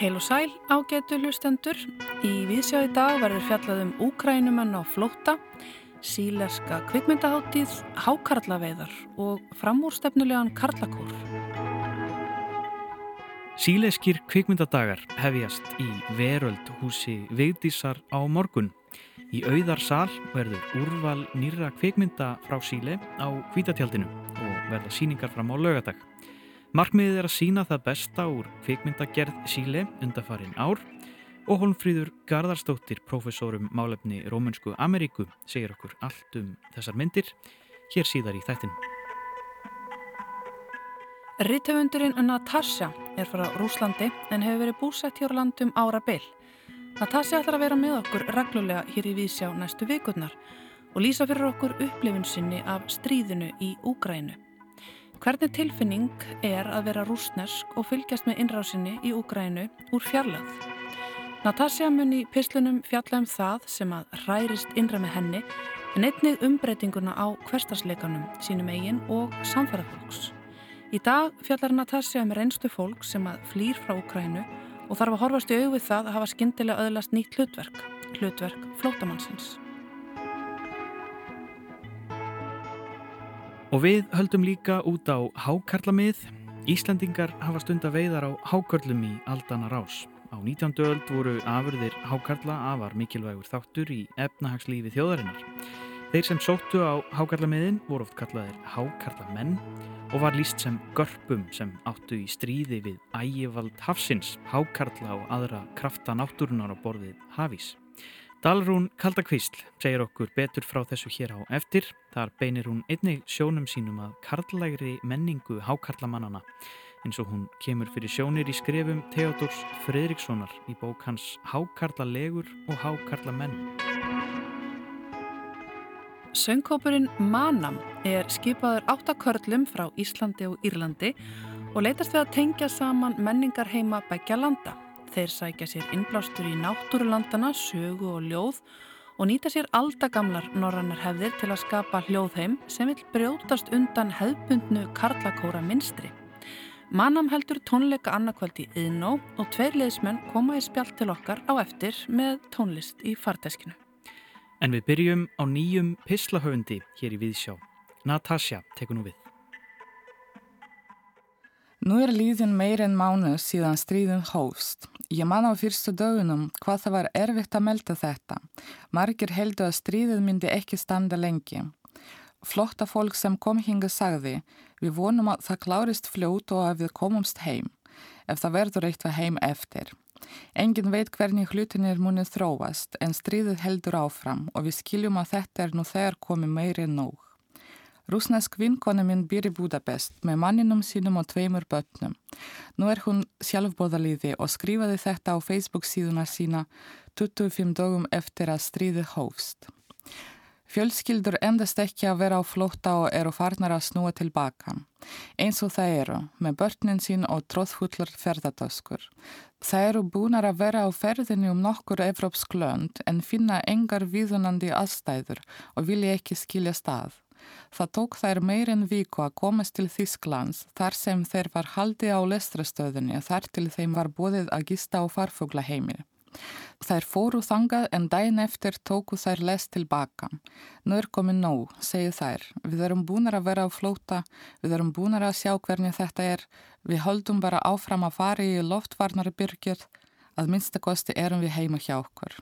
Heil og sæl ágetu hlustendur. Í viðsjá í dag verður fjallað um úkrænumenn á flótta, síleska kvikmyndaháttíð, hákarlaveiðar og framúrstefnulegan karlakór. Síleskir kvikmyndadagar hefjast í veröld húsi Vigdísar á morgun. Í auðarsal verður úrval nýra kvikmynda frá Síle á kvítatjaldinu og verða síningar fram á lögadag. Markmiðið er að sína það besta úr kvikmyndagerð Síle undarfarin ár og Holmfríður Garðarstóttir, profesorum málefni Rómunsku Ameríku, segir okkur allt um þessar myndir hér síðar í þættin. Rittöfundurinn Natasja er frá Rúslandi en hefur verið búsætt hér á landum ára byll. Natasja ætlar að vera með okkur reglulega hér í Vísjá næstu vikurnar og lýsa fyrir okkur upplifun sinni af stríðinu í Úgrænu. Hvernig tilfinning er að vera rúsnesk og fylgjast með innrásinni í Úgrænu úr fjarlað? Natasja mun í pislunum fjalla um það sem að hrærist innra með henni en einnig umbreytinguna á hverstarsleikanum sínum eigin og samferðarfólks. Í dag fjallar Natasja um reynstu fólk sem að flýr frá Úgrænu og þarf að horfast í auðvið það að hafa skindilega öðlast nýtt hlutverk, hlutverk flótamannsins. Og við höldum líka út á hákarlamið. Íslandingar hafa stund að veiðar á hákarlum í aldana rás. Á 19. öld voru afurðir hákarla afar mikilvægur þáttur í efnahagslífi þjóðarinnar. Þeir sem sóttu á hákarlamiðin voru oft kallaðir hákarlamenn og var líst sem görpum sem áttu í stríði við ægivald hafsins, hákarla og aðra krafta náttúrunar á borðið hafís. Dalrún Kaldakvísl segir okkur betur frá þessu hér á eftir. Þar beinir hún einnig sjónum sínum að karlægri menningu hákarlamannana eins og hún kemur fyrir sjónir í skrefum Theodors Fredrikssonar í bók hans Hákarlalegur og Hákarlamenn. Söngkópurinn Manam er skipaður áttakörlum frá Íslandi og Írlandi og leytast við að tengja saman menningar heima begja landa. Þeir sækja sér innblástur í náttúrulandana, sögu og ljóð og nýta sér aldagamlar norrannar hefðir til að skapa hljóðheim sem vil brjótast undan hefðbundnu karlakóra minstri. Manam heldur tónleika annarkvöld í Yðnó og tveir leðismenn koma í spjall til okkar á eftir með tónlist í farteskinu. En við byrjum á nýjum pislahöfundi hér í Víðsjá. Natasja tekur nú við. Nú er líðin meir en mánu síðan stríðun hófst. Ég man á fyrstu dögunum hvað það var erfitt að melda þetta. Margir heldu að stríðið myndi ekki standa lengi. Flotta fólk sem kom hinga sagði, við vonum að það klárist fljót og að við komumst heim, ef það verður eitthvað heim eftir. Engin veit hvernig hlutinir munið þróast en stríðið heldur áfram og við skiljum að þetta er nú þegar komið meiri en nóg. Rúsnesk vinkona minn býr í Budapest með manninum sínum og tveimur börnum. Nú er hún sjálfbóðaliði og skrifaði þetta á Facebook síðuna sína 25 dögum eftir að stríði hófst. Fjölskyldur endast ekki að vera á flótta og eru farnar að snúa tilbaka. Eins og það eru, með börnin sín og tróðhullar ferðartöskur. Það eru búinar að vera á ferðinu um nokkur evrópsk lönd en finna engar viðunandi aðstæður og vilja ekki skilja stað. Það tók þær meir en viku að komast til Þísklands þar sem þeir var haldi á lestrastöðunni þar til þeim var búið að gista á farfuglaheimil. Þær fóru þangað en dæin eftir tóku þær lest tilbaka. Nú er komið nóg, segju þær. Við erum búinar að vera á flóta, við erum búinar að sjá hvernig þetta er, við höldum bara áfram að fara í loftvarnari byrgjur, að minnstakosti erum við heima hjá okkur.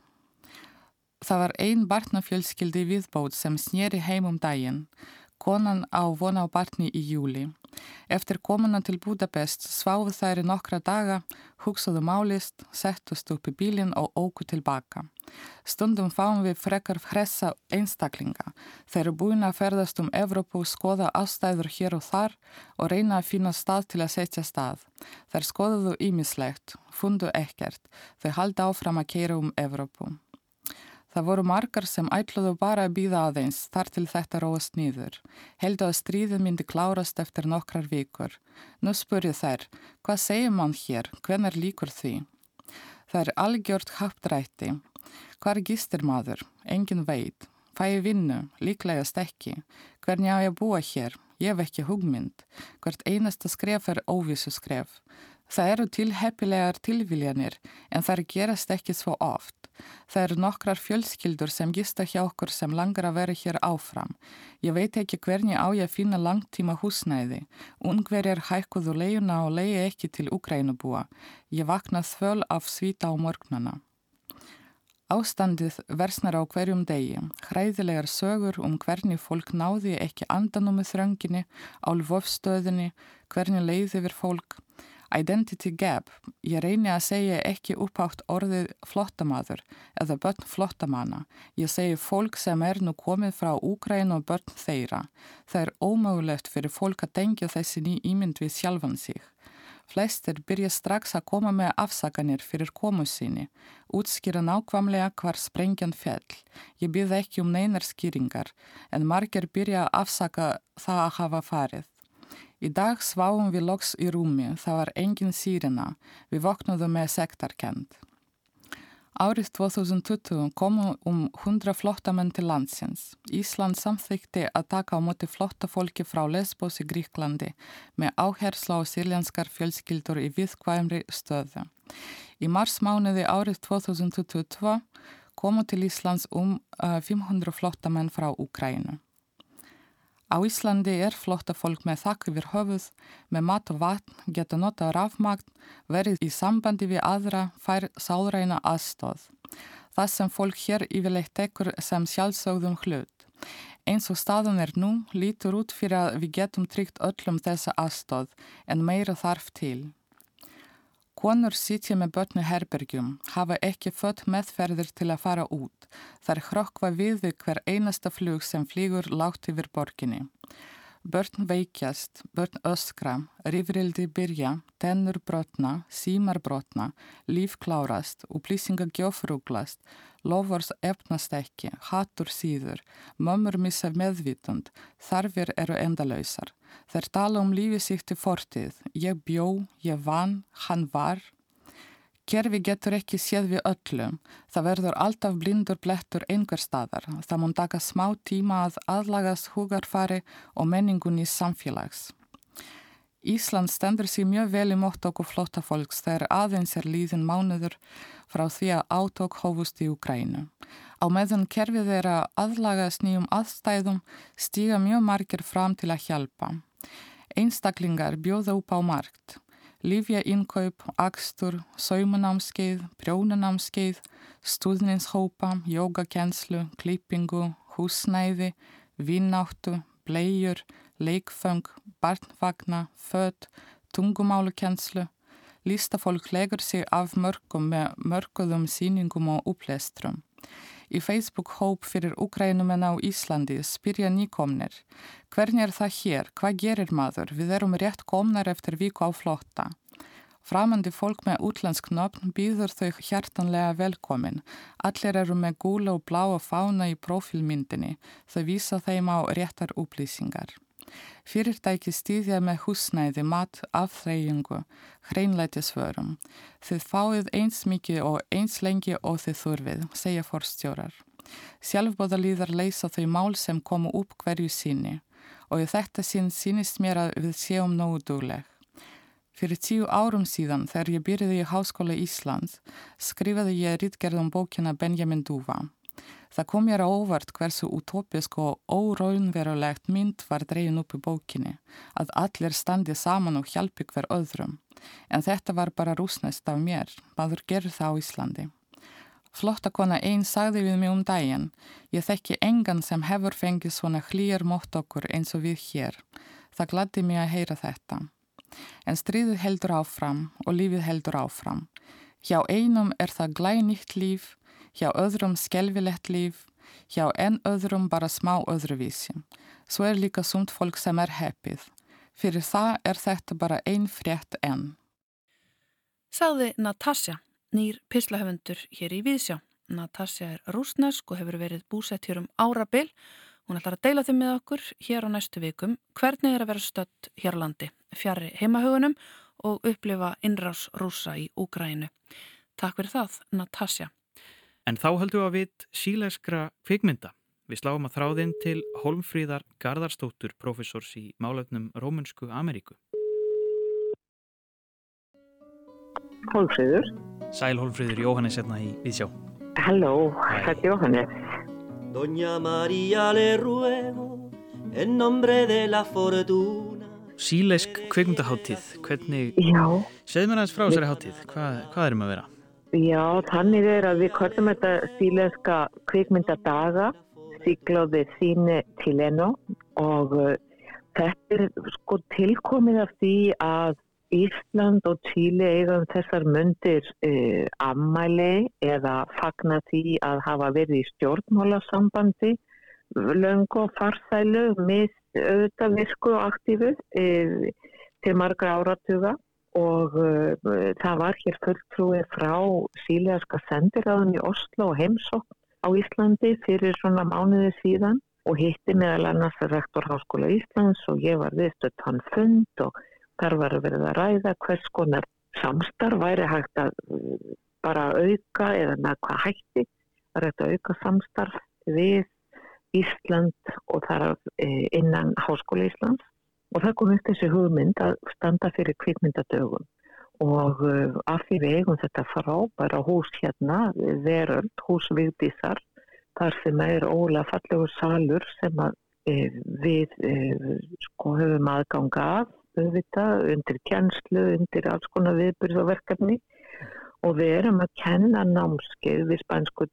Það var ein barnafjölskyldi viðbót sem snýri heim um daginn. Konan á vona á barni í júli. Eftir komuna til Budapest sváðu þær í nokkra daga, hugsaðu málist, settust upp í bílinn og óku tilbaka. Stundum fáum við frekar hressa einstaklinga. Þeir eru búin að ferðast um Evrópu, skoða ástæður hér og þar og reyna að finna stað til að setja stað. Þeir skoðuðu ímislegt, fundu ekkert. Þeir haldi áfram að keira um Evrópu. Það voru margar sem ætluðu bara að býða aðeins þar til þetta róast nýður. Heldu að stríðið myndi klárast eftir nokkrar vikur. Nú spurju þær, hvað segir mann hér, hvenar líkur því? Það er algjört hapdrætti. Hvar gistir maður? Engin veit. Fæ ég vinnu? Líklegast ekki. Hvernig á ég að búa hér? Ég hef ekki hugmynd. Hvert einasta skref er óvísu skref. Það eru tilheppilegar tilviljanir en það gerast ekki svo oft. Það eru nokkrar fjölskyldur sem gista hjá okkur sem langar að vera hér áfram. Ég veit ekki hvernig á ég að finna langtíma húsnæði. Ungverjar hækkuðu leiuna og leiði ekki til Ukrænubúa. Ég vakna þvöl af svita á morgnana. Ástandið versnar á hverjum degi, hræðilegar sögur um hvernig fólk náði ekki andanum með þrönginni, álvofstöðinni, hvernig leiði yfir fólk. Identity gap, ég reyni að segja ekki uppátt orðið flottamaður eða börn flottamanna. Ég segi fólk sem er nú komið frá Úgræn og börn þeirra. Það er ómögulegt fyrir fólk að tengja þessi ný ímynd við sjálfan sig. Flestir byrja strax að koma með afsakanir fyrir komu síni, útskýra nákvæmlega hvar sprengjan fell. Ég byrði ekki um neinar skýringar, en margir byrja að afsaka það að hafa farið. Í dag sváum við loks í rúmi, það var engin sírina, við voknuðum með sektarkend. Árið 2020 komu um 100 flottamenn til landsins. Ísland samþykti að taka á móti flotta fólki frá Lesbos í Gríklandi með áherslu á sírlenskar fjölskyldur í viðkvæmri stöðu. Í marsmánuði árið 2022 komu til Íslands um 500 flottamenn frá Ukrænu. Á Íslandi er flotta fólk með þakk yfir höfuð, með mat og vatn, geta nota rafmagn, verið í sambandi við aðra, fær sálræna aðstóð. Það sem fólk hér yfirleitt tekur sem sjálfsögðum hlut. Eins og staðun er nú lítur út fyrir að við getum tryggt öllum þessa aðstóð en meira þarf til. Konur sitja með börnu herbergjum, hafa ekki fött meðferðir til að fara út. Þar hrökkva við hver einasta flug sem flýgur látt yfir borginni. Börn veikjast, börn öskra, rifrildi byrja, tennur brotna, símar brotna, líf klárast, upplýsinga gjófrúglast, lofors efnast ekki, hattur síður, mömmur missa meðvitund, þarfir eru endalöysar. Þeir tala um lífið síkt til fortið. Ég bjó, ég vann, hann var. Kerfi getur ekki séð við öllum. Það verður alltaf blindur blettur einhver staðar. Það mun taka smá tíma að aðlagast hugarfari og menningunni samfélags. Ísland stendur sér mjög vel í mótt okkur flotta fólks þegar aðeins er líðin mánuður frá því að átók hófust í Ukrænu. Á meðan kerfið er að aðlagast nýjum aðstæðum stíga mjög margir fram til að hjálpa. Einstaklingar bjóða upp á margt. Lífja innkaup, akstur, saumanámskeið, prjónanámskeið, stuðninshópa, jógakenslu, klippingu, húsnæði, vinnáttu, bleiur, leikföng, barnvagna, född, tungumálukenslu. Listafólk legur sig af mörgum með mörguðum síningum og upplestrum. Í Facebook-hóp fyrir Ukrænumenn á Íslandi spyrja nýkomnir. Hvernig er það hér? Hvað gerir maður? Við erum rétt komnar eftir viku á flotta. Framandi fólk með útlensk nöfn býður þau hjartanlega velkomin. Allir eru með gúla og bláa fána í profilmyndinni. Þau vísa þeim á réttar upplýsingar. Fyrirtæki stýðja með húsnæði, mat, afþreyingu, hreinlætisvörum. Þið fáið eins mikið og eins lengi og þið þurfið, segja forstjórar. Sjálfbóðalíðar leysa þau mál sem komu upp hverju síni og í þetta sín sínist mér að við séum nógu dugleg. Fyrir tíu árum síðan þegar ég byrjiði í Háskóla Íslands skrifaði ég rítgerðum bókina Benjamin Duva. Það kom mér á óvart hversu utopisk og óraunverulegt mynd var dreyin upp í bókinni, að allir standi saman og hjálpi hver öðrum. En þetta var bara rúsnest af mér, maður gerir það á Íslandi. Flottakona einn sagði við mig um daginn, ég þekki engan sem hefur fengið svona hlýjar mótt okkur eins og við hér. Það gladdi mig að heyra þetta. En stríðið heldur áfram og lífið heldur áfram. Hjá einum er það glænýtt líf, hjá öðrum skelvilegt líf, hjá enn öðrum bara smá öðruvísi. Svo er líka sumt fólk sem er heppið. Fyrir það er þetta bara einn frétt enn. Saði Natasja, nýr pislahöfundur hér í Vísjá. Natasja er rúsnesk og hefur verið búsett hér um árabil. Hún ætlar að deila þeim með okkur hér á næstu vikum hvernig er að vera stött hér á landi, fjari heimahugunum og upplifa innrás rúsa í Úgrænu. Takk fyrir það, Natasja. En þá höldum við að við síleskra kvikmynda. Við sláum að þráðinn til Holmfríðar Garðarstóttur, professors í málefnum Rómunsku Ameríku. Holmfríður. Sæl Holmfríður, Jóhannes hérna í Víðsjá. Halló, þetta er Jóhannes. Doña María le ruego en nombre de la fortuna Síleisk kveikmyndaháttíð, hvernig, Já, segð mér aðeins frá þessari háttíð, hvað, hvað erum að vera? Já, þannig er að við kvöldum þetta sílenska kvikmyndadaga, síklóði síni Tileno og uh, þetta er sko tilkomið af því að Ísland og Tíli eiga um þessar myndir uh, ammæli eða fagna því að hafa verið í stjórnmálasambandi löngu og farsælu með auðvitað virku og aktífu uh, til margra áratuga og uh, það var hér fulltrúi frá sílegarska sendiráðun í Oslo og heimsókn á Íslandi fyrir svona mánuði síðan og hitti meðal annars rektor Háskóla Íslands og ég var viðstödd hann fund og þar var verða að ræða hvers konar samstarf væri hægt að uh, bara auka eða með hvað hætti var hægt að auka samstarf við Ísland og þar eh, innan Háskóla Íslands og það kom upp þessi hugmynd að standa fyrir kvikmyndadögum. Og uh, af því við eigum þetta frábæra hús hérna, veröld, hús Vigdísar, þar sem er ólega fallegur salur sem að uh, við uh, sko höfum aðganga af, auðvitað, undir kjenslu, undir alls konar viðbyrð og við erum að kenna námskeið við spænsku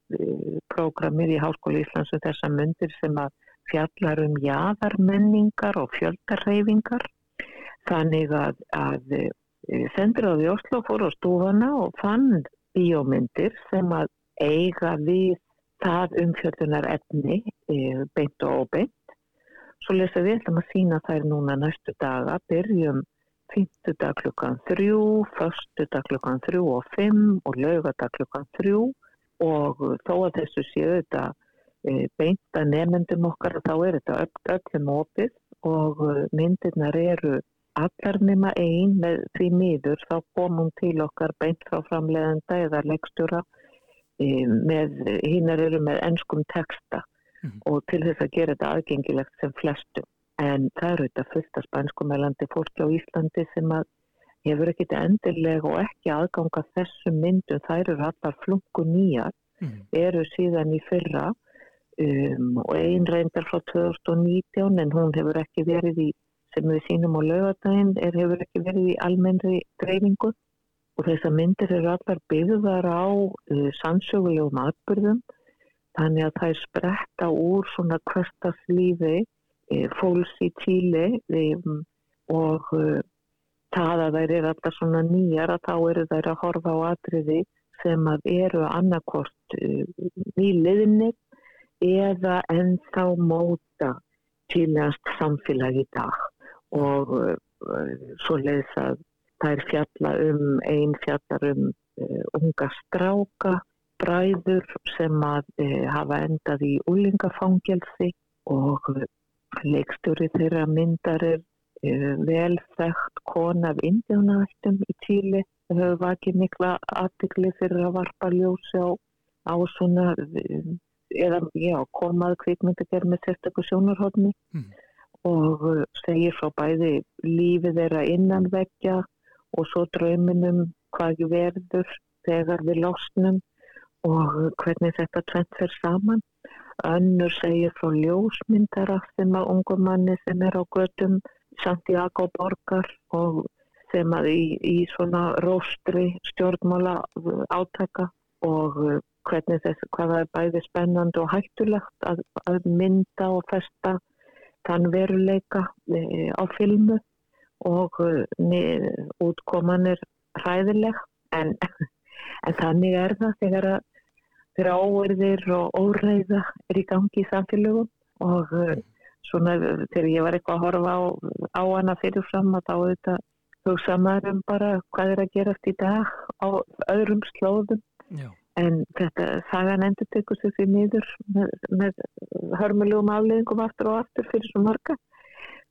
prógramir í Háskóli Íslands og þessa myndir sem að fjallar um jaðarmenningar og fjöldarreyfingar þannig að, að sendiráði Oslo fór á stúfana og fann bíómyndir sem að eiga við það umfjöldunar efni e, beint og óbeint. Svo lesa við ætlum að sína þær núna næstu daga, byrjum fymtudag klukkan þrjú förstudag klukkan þrjú og fimm og laugadag klukkan þrjú. Og þó að þessu séu þetta beinta nefnendum okkar þá er þetta öllum opið og myndirnar eru allar nema einn með því miður þá komum til okkar beint frá framlegenda eða leikstjóra með hinnar eru með ennskum texta mm. og til þess að gera þetta aðgengilegt sem flestum en það eru þetta af spænskumælandi fólki á Íslandi sem að hefur ekkit endilega og ekki aðganga þessum myndum, þær eru allar flungu nýjar, mm. eru síðan í fyrra um, og einn reyndar frá 2019 en hún hefur ekki verið í sem við sínum á lögadaginn hefur ekki verið í almennri dreifingu. Og þessar myndir eru allar byggðar á uh, sannsögulegum atbyrðum þannig að það er spretta úr svona hverstaslífi uh, fólks í tíli um, og uh, það að þær eru alltaf svona nýjar að þá eru þær að horfa á atriði sem að eru annarkort nýliðinni eða ennþá móta tílegast samfélag í dag og uh, svo leiðis að það er fjalla um, einn fjallar um uh, unga stráka, bræður sem að uh, hafa endað í úlingafangelsi og leikstjóri þeirra myndar er velþægt kona af indjónaættum í Tíli. Það hefur vakið mikla aðtikli fyrir að varpa ljósi á, á svona, eða já, komað kvikmyndi gerð með sérstaklega sjónarhóðni. Mm og segir frá bæði lífið þeirra innanveggja og svo drauminum hvað verður þegar við losnum og hvernig þetta tvent fer saman. Önnur segir frá ljósmyndara sem að ungum manni sem er á gödum Santiago borgar og sem að í, í svona róstri stjórnmála átæka og hvernig þess hvað það er bæði spennandi og hættulegt að, að mynda og festa þann veruleika e, á filmu og e, útkoman er hræðileg. En, en þannig er það þegar að þeirra óverðir og óræða er í gangi í samfélögum og e, svona þegar ég var eitthvað að horfa á, á hana fyrirfram að þá auðvitað hugsa maður um bara hvað er að gerast í dag á öðrum slóðum. Já en þetta sagan endur tekur sér því nýður með, með hörmulegum afleðingum aftur og aftur fyrir svo marga.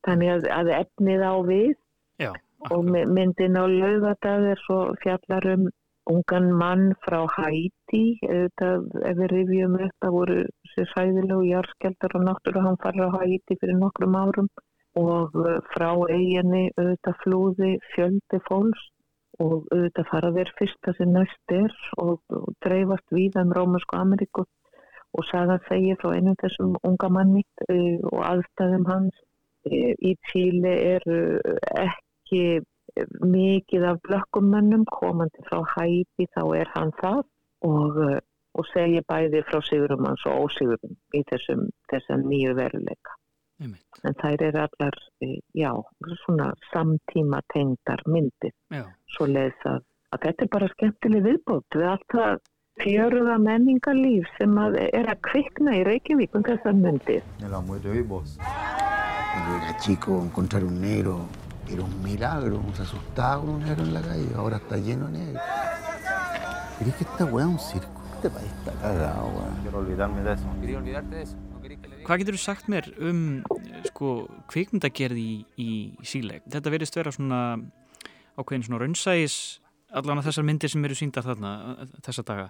Þannig að, að efnið á við Já, og myndin á laugadag er svo fjallar um ungan mann frá Hæti, ef við rifjum það voru sér sæðilegu járskjaldar og náttúrulega hann farið á Hæti fyrir nokkrum árum og uh, frá eiginni auðvitað flúði fjöldi fólks og auðvitað fara þeir fyrsta sem næst er og, og dreifast víða um Rómusku Ameríku og sagan segir frá einum þessum unga manni uh, og aðstæðum hans uh, í Tíli eru ekki mikið af blökkumönnum komandi frá hæti þá er hann það og, uh, og segir bæði frá sigurum hans og ósigurum í þessum, þessum nýju veruleika. Einmitt. En þær eru allar, uh, já, svona samtíma tengdar myndir. Já, Svo leiðis að, að þetta er bara skemmtileg viðbót við allt það fjöruða menningarlíf sem að er að kvikna í Reykjavík um þessar myndir. Me la muestre hoy vos. Cuando era chico, encontrar un negro era un milagro. Uno se asustaba con un negro en la calle. Ahora está lleno de negros. ¿Crees que esta weá es un circo? Este país está cagado, weón. Quiero olvidarme de eso. Quería olvidarte de eso. Hvað getur þú sagt mér um sko, kvikmyndagerð í, í síleg? Þetta verðist vera svona ákveðin svona raunsægis allan að þessar myndir sem eru síndar þarna eh, þessa daga.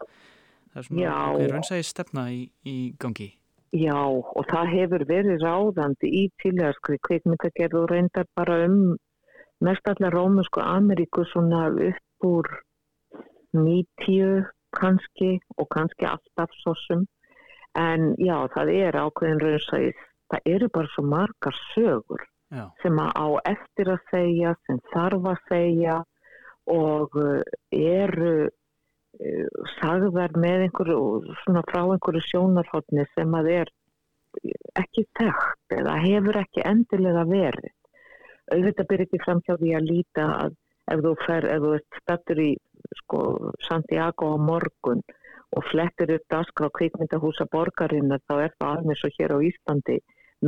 Það er svona ákveðin raunsægis stefna í, í gangi. Já, og það hefur verið ráðandi í tílegarskri kvikmyndagerð og reyndar bara um mest allar rómusku Ameríku svona upp úr 90 kannski og kannski alltaf svo sem. En já, það er ákveðin raunsæðis. Það eru bara svo margar sögur Já, sem að á eftir að segja, sem þarf að segja og uh, eru uh, sagðar með einhverju, svona frá einhverju sjónarhóttni sem að er ekki þekkt eða hefur ekki endilega verið. Auðvitað byrja ekki fram hjá því að líta að ef þú fer, ef þú ert stættur í sko, Santiago á morgun og flettir upp dagskrá kvikmyndahúsa borgarinnar þá er það alveg svo hér á Íslandi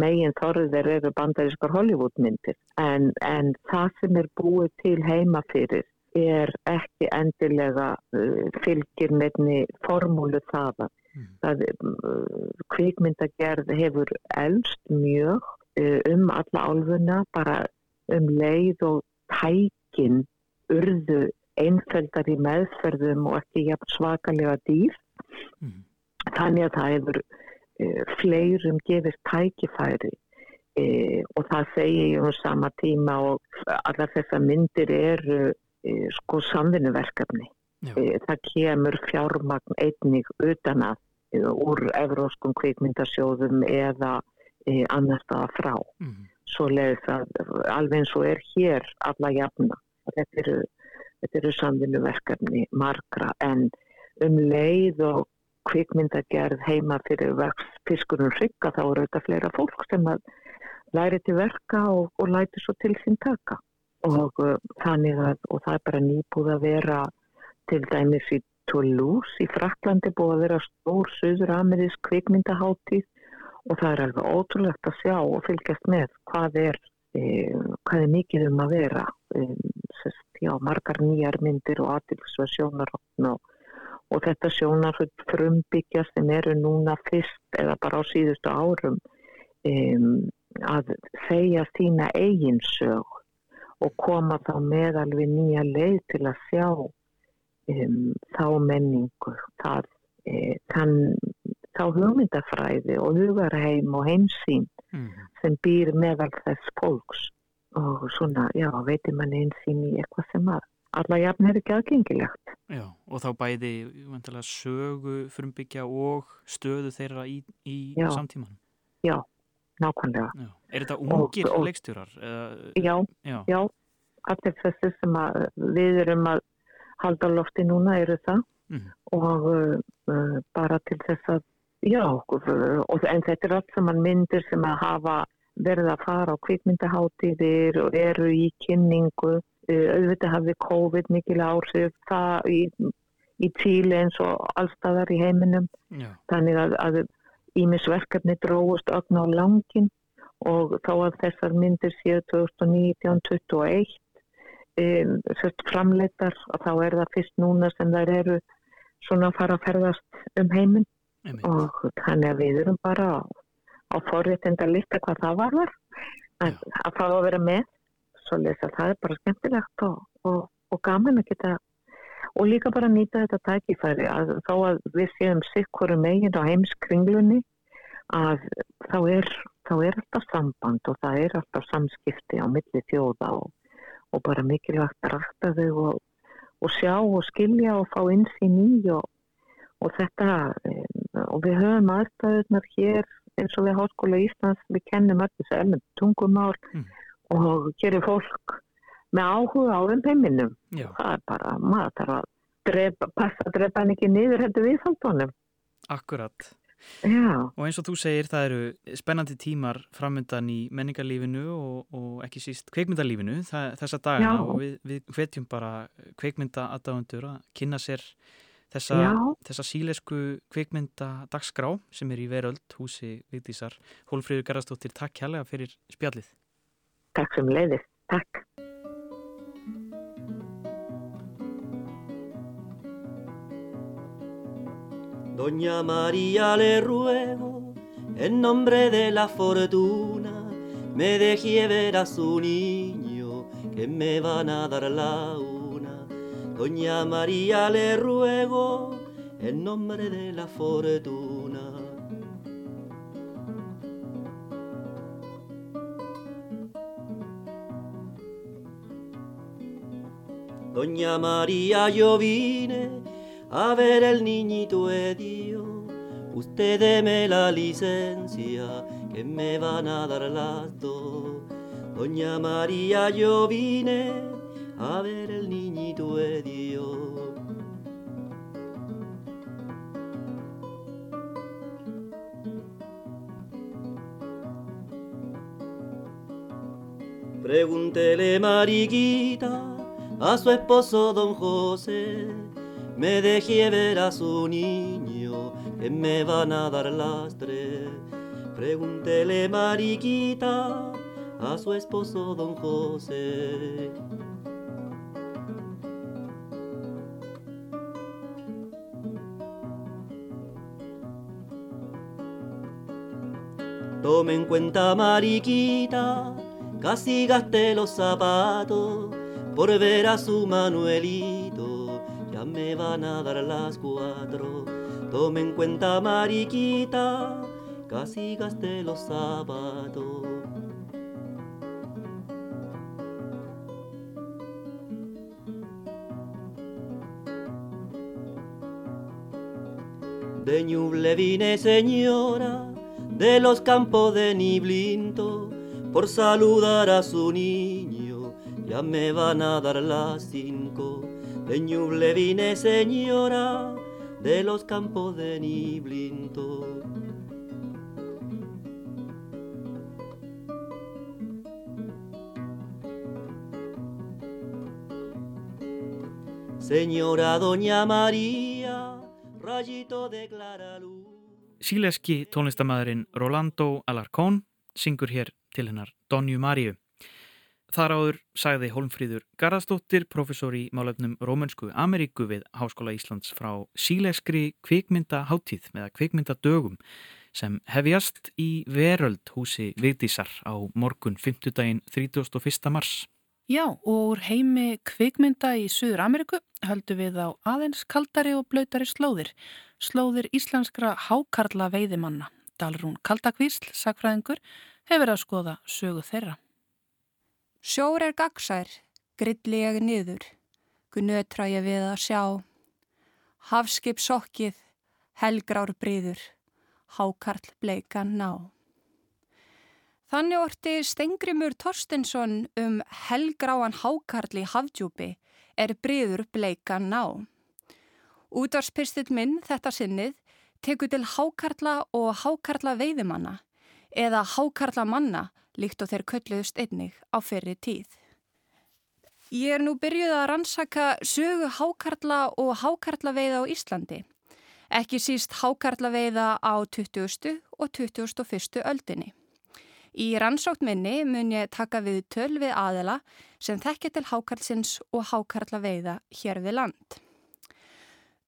megin þorðir eru bandarískar Hollywoodmyndir en, en það sem er búið til heima fyrir er ekki endilega uh, fylgir nefni formúlu þaða. Mhm. Það, uh, kvikmyndagerð hefur elst mjög uh, um alla álfuna bara um leið og tækin urðu einfeldar í meðferðum og ekki jafn svakalega dýr. Mhm. Þannig að það hefur uh, fleirum gefist tækifæri uh, og það segi ég um sama tíma og allar þessar myndir eru uh, sko samvinnuverkefni. það kemur fjármagn einnig utan að úr evróskum kvikmyndasjóðum eða annars staða frá. mhm, Svo leiðis að alveg eins og er hér alla jafna. Þetta eru, þetta eru samvinnuverkefni margra en um leið og kvikmyndagerð heima fyrir fiskunum hrygga þá eru þetta fleira fólk sem að læri til verka og, og læti svo til sín taka. Og uh, þannig að og það er bara nýbúð að vera til dæmis í Toulouse í Fraklandi búið að vera stór söður-amerísk kvikmyndaháttíð og það er alveg ótrúlegt að sjá og fylgjast með hvað er, e, hvað er mikið um að vera e, sest, já, margar nýjar myndir og aðtilsvað sjónarhóttn og, og þetta sjónarhóttn frumbyggja sem eru núna fyrst eða bara á síðustu árum e, að segja sína eigin sög og koma þá með alveg nýja leið til að sjá um, þá menningu, það, e, þann, þá hugmyndafræði og hugarheim og heimsýn mhm. sem býr meðal þess fólks og svona, já, veitir mann einsýn í eitthvað sem að alla jafn er ekki aðgengilegt. já, og þá bæði sögu frumbyggja og stöðu þeirra í, í Já. samtímanum. Já, nákvæmlega. Já. Er þetta ungir leikstjórar? Já, Já, já, allir þessi sem að við erum að halda lofti núna eru það Mhm. og uh, bara til þess að, já, og, en þetta er allt saman myndir sem að hafa verið að fara á kvikmyndaháttíðir og eru í kynningu, uh, auðvitað hafði COVID mikil áhrif það í, í Tíli eins og allstaðar í heiminum. Já, þannig að, að ímisverkefni dróðust ögn á langin og þá að þessar myndir séu 2019-21 um, sérst framleitar og þá er það fyrst núna sem þær eru svona að fara að ferðast um heiminn. Og þannig að við erum bara á, forréttinda lista hvað það var var að, að fá að vera með svo lesa það er bara skemmtilegt og, og, og gaman að geta og líka bara nýta þetta tækifæri að þá að við séum sikkur megin á heimskringlunni að þá er, þá er alltaf samband og það er alltaf samskipti á milli þjóða og, og bara mikilvægt að rætta þau og, og sjá og skilja og fá insýn í og, og þetta og við höfum aðstæðunar hér eins og við Háskóla Íslands við kennum öll þessu elnum tungumál mm. og gerir fólk með áhuga á um heiminum það er bara, maður þarf að drepa, passa drepa hann ekki niður hættu viðfaldunum Akkurat Já. Og eins og þú segir, það eru spennandi tímar framöndan í menningarlífinu og, og ekki síst kveikmyndalífinu þessa dagina Já. og við, við hvetjum bara kveikmyndaadáðundur að kynna sér þessa, þessa sílesku kveikmyndadagskrá sem er í veröld húsi Vigdísar. Hólfríður Garðarstóttir, takk kærlega fyrir spjallið. Takk sem leiðist. Takk. Doña María le ruego, en nombre de la fortuna, me deje ver a su niño, que me van a dar la una. Doña María le ruego, en nombre de la fortuna. Doña María, yo vine a ver el niñito de Dios. Usted deme la licencia que me van a dar las dos. Doña María, yo vine a ver el niñito de Dios. Pregúntele, Mariquita, a su esposo don José me dejé ver a su niño que me van a dar las tres. Pregúntele, Mariquita, a su esposo don José. Tome en cuenta, Mariquita, casi gasté los zapatos por ver a su Manuelito me van a dar las cuatro. Tome en cuenta, mariquita, casi gasté los zapatos. De Ñuble vine, señora, de los campos de Niblinto, por saludar a su niño, ya me van a dar las cinco de Ñuble vine señora de los campos de Niblinto. Señora Doña María, rayito de clara luz. Síleski tónlistamæðurinn Rolando Alarcón syngur hér til hennar Donju Maríu. Þar áður sagði Holmfríður Garðarsdóttir, professor í málefnum Rómönsku Ameríku við Háskóla Íslands frá síleskri kvikmyndaháttíð með kvikmyndadögum sem hefjast í veröld húsi Vigdísar á morgun 5. daginn 31. mars. Já, og úr heimi kvikmynda í Suður Ameríku höldu við á aðeins kaldari og blöytari slóðir, slóðir íslenskra hákarla veiðimanna. Dalrún Kaldakvísl, sakfræðingur, hefur að skoða sögu þeirra. Sjór er gagsær, grilli ég niður, gunötra ég við að sjá. Hafskip sokkið, helgrár bríður, hákarl bleikan ná. Þannig orti Stengrimur Torstensson um helgráan hákarl í hafdjúpi er bríður bleikan ná. Útvarspistill minn þetta sinnið teku til hákarla og hákarla veiðimanna eða hákarla manna líkt og þeir kölluðust einnig á ferri tíð. Ég er nú byrjuð að rannsaka sögu hákarla og hákarlaveiða á Íslandi. Ekki síst hákarlaveiða á 20. og 21. öldinni. Í rannsókt minni mun ég taka við töl við aðela sem þekkja til hákarlsins og hákarlaveiða hér við land.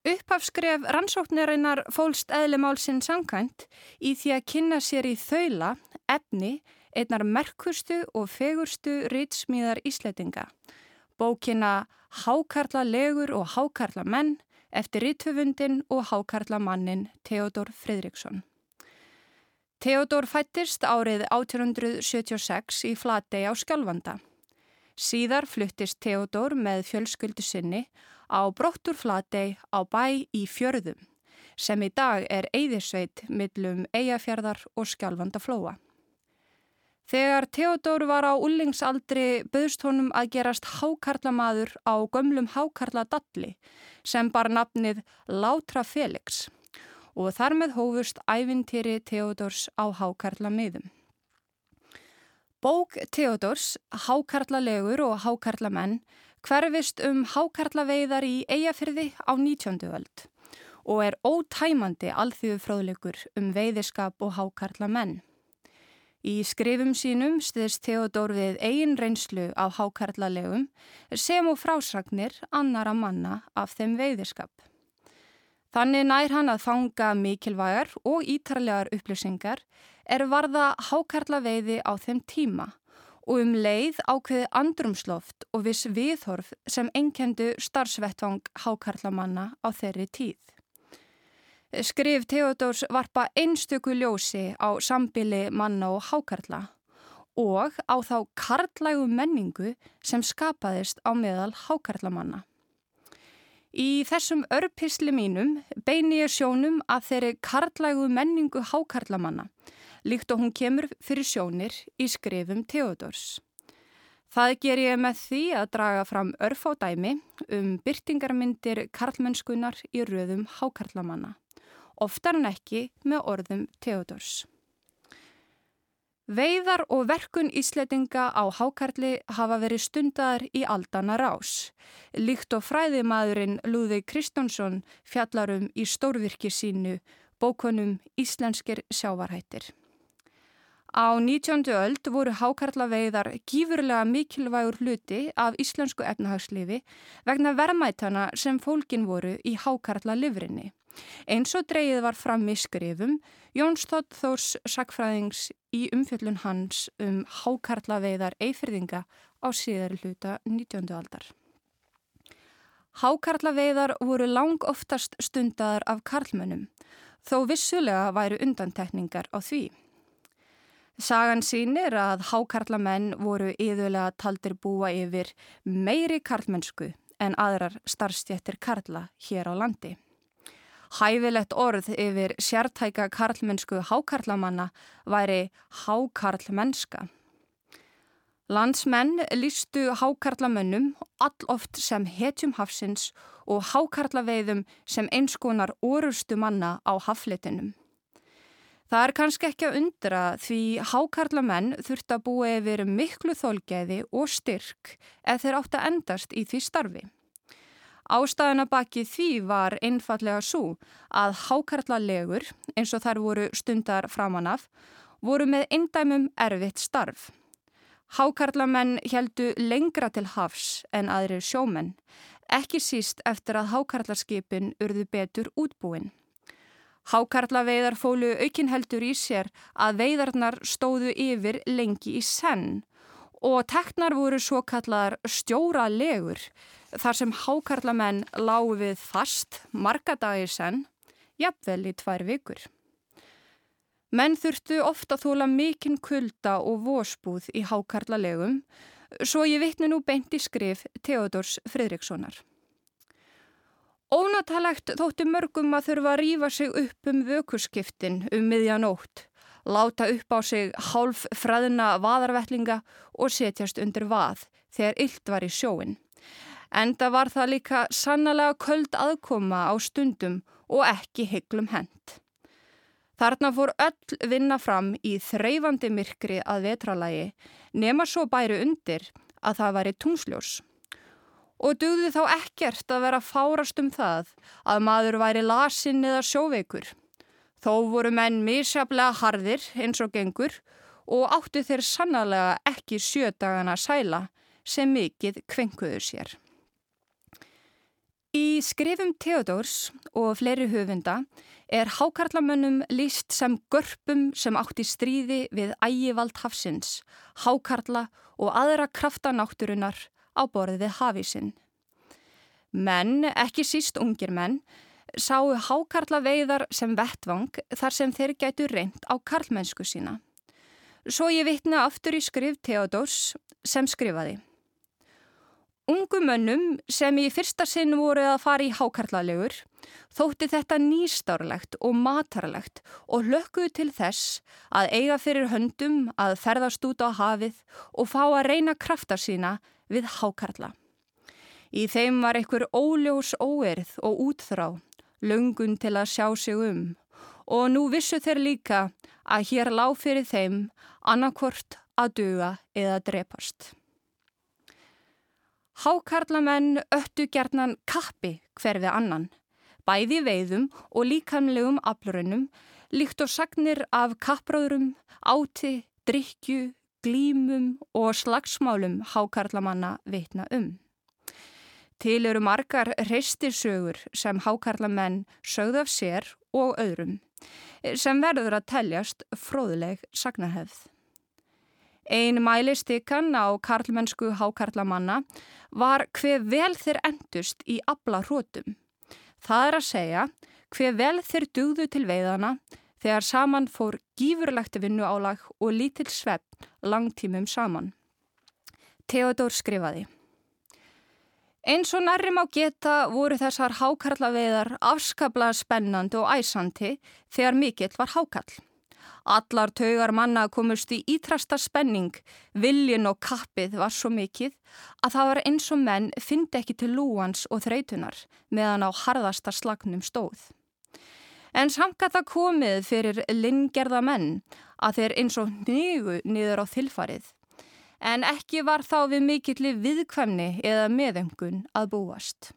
Upphafskref rannsóknarinnar fólst eðlumálsinn samkvæmt í því að kynna sér í þaula efni einnar merkustu og fegurstu rýtsmíðar ísletinga, bókina Hákarla legur og hákarla menn eftir ritthufundin og hákarla mannin Theodor Fridriksson. Theodor fættist árið 1876 í Flatey á Skjálfanda. Síðar fluttist Theodor með fjölskyldu sinni á Brottur Flatey á bæ í Fjörðum sem í dag er eigðisveit millum Eyjafjörðar og Skjálfandaflóa. Þegar Theodor var á ullingsaldri böðst honum að gerast hákarlamaður á gömlum hákarladalli sem bar nafnið Látra Felix og þar með hófust ævintýri Theodors á hákarlamiðum. Bók Theodors, Hákarlalegur og Hákarlamenn hverfist um hákarlaveiðar í Eyjafyrði á 19. öld og er ótæmandi alþjóðu fróðleikur um veiðiskap og hákarla menn. Í skrifum sínum stiðst Theodor við eigin reynslu af hákarlalegum sem og frásagnir annara manna af þeim veiðiskap. Þannig nær hann að fanga mikilvægar og ítarlegar upplýsingar er varða hákarlaveiði á þeim tíma og um leið ákveði andrumsloft og viss viðhorf sem enkendu starfsvettvang hákarlamanna á þeirri tíð. Skrif Theodors varpa einstöku ljósi á sambili manna og hákarla og á þá karlægu menningu sem skapaðist á meðal hákarlamanna. Í þessum örpisli mínum beini ég sjónum að þeirri karlægu menningu hákarlamanna líkt og hún kemur fyrir sjónir í skrifum Theodors. Það ger ég með því að draga fram örf á dæmi um byrtingarmyndir karlmennskunar í röðum hákarlamanna oftar en ekki með orðum Theodors. Veiðar og verkun ísletinga á hákarli hafa verið stundar í aldana rás, líkt og fræðimaðurinn Lúði Kristjánsson fjallarum í stórvirki sínu bókunum Íslenskir sjávarhættir. Á 19. öld voru hákarlaveiðar gífurlega mikilvægur hluti af íslensku efnahagslifi vegna verðmætana sem fólkin voru í hákarla livrinni. Eins og dreyið var fram í skrifum, Jóns Þótt Þórs sakfræðings í umfjöllun hans um hákarlaveiðar eifyrðinga á síðar hluta 19. aldar. Hákarlaveiðar voru lang oftast stundadar af karlmönnum, þó vissulega væru undantekningar á því. Sagan sínir að hákarlamenn voru yðurlega taldir búa yfir meiri karlmennsku en aðrar starfstjættir karla hér á landi. Hæfilegt orð yfir sértæka karlmennsku hákarlamanna væri hákarlmennska. Landsmenn lístu hákarlamönnum all oft sem hetjum hafsins og hákarlaveiðum sem einskonar orustu manna á haflitinum. Það er kannski ekki að undra því hákarlamenn þurft að búa yfir miklu þólgeði og styrk ef þeir átt að endast í því starfi. Ástæðuna baki því var einfallega svo að hákarlalegur, eins og þær voru stundar framanaf, voru með eindæmum erfitt starf. Hákarlamenn heldu lengra til hafs en aðrir sjómenn, ekki síst eftir að hákarlarskipin urðu betur útbúin. Hákarlaveiðar fólu aukinheldur í sér að veiðarnar stóðu yfir lengi í senn og teknar voru svo kallar stjóralegur þar sem hákarlamenn lágu við fast marga dagir senn, jafnvel í tvær vikur. Menn þurftu ofta þóla mikinn kulda og vósbúð í hákarlalegum, svo ég vittni nú beint í skrif Theodors Fridrikssonar. Ónatalegt þótti mörgum að þurfa að rýfa sig upp um vökurskiptin um miðjanótt, láta upp á sig hálf fræðina vaðarvellinga og setjast undir vað þegar illt var í sjóin. Enda var það líka sannlega köld aðkoma á stundum og ekki hygglum hend. Þarna fór öll vinna fram í þreyfandi myrkri að vetralægi nema svo bæri undir að það væri tungsljós. Og dugði þá ekkert að vera fárast um það að maður væri lasinn eða sjóveikur. Þó voru menn misjaflega harðir eins og gengur og áttu þeir sannlega ekki sjödagana sæla sem mikið kvenkuður sér. Í skrifum Theodors og fleiri höfunda er hákarlamönnum líst sem görpum sem átt í stríði við ægivald hafsins, hákarla og aðra kraftanátturunar á borðið hafísinn. Menn, ekki síst ungir menn, sáu hákarla veiðar sem vettvang þar sem þeir gætu reynd á karlmennsku sína. Svo ég vitna aftur í skrif Theodors sem skrifaði. Ungumönnum sem í fyrsta sinn voru að fara í hákarlalegur þótti þetta nýstárlegt og matarlegt og lökkuðu til þess að eiga fyrir höndum að ferðast út á hafið og fá að reyna krafta sína við hákarla. Í þeim var einhver óljós óerð og útþrá, löngun til að sjá sig um og nú vissu þeir líka að hér lág fyrir þeim annarkvort að duga eða drepast. Hákarlamenn öttu gerðnan kappi hverfið annan, bæði veiðum og líkamlegum aflurunum, líkt og sagnir af kappráðurum, áti, drikju, glímum og slagsmálum hákarlamanna vitna um. Til eru margar reistisögur sem hákarlamenn sögð af sér og öðrum, sem verður að teljast fróðleg sagnarhefð. Ein mælistikan á karlmennsku hákarlamanna var hver vel þeir endust í abla hrótum. Það er að segja hver vel þeir dugðu til veiðana þegar saman fór gífurlegt vinnuálag og lítill svepp langtímum saman. Theodor skrifaði Eins og nærrim á geta voru þessar hákarlaveiðar afskaplega spennandi og æsandi þegar mikill var hákarl. Allar taugar manna komust í ítrasta spenning, viljin og kappið var svo mikið að það var eins og menn fyndi ekki til lúans og þreytunar meðan á harðasta slagnum stóð. En samkað það komið fyrir lingerða menn að þeir eins og nýgu niður á þilfarið. En ekki var þá við mikilli viðkvæmni eða meðengun að búast.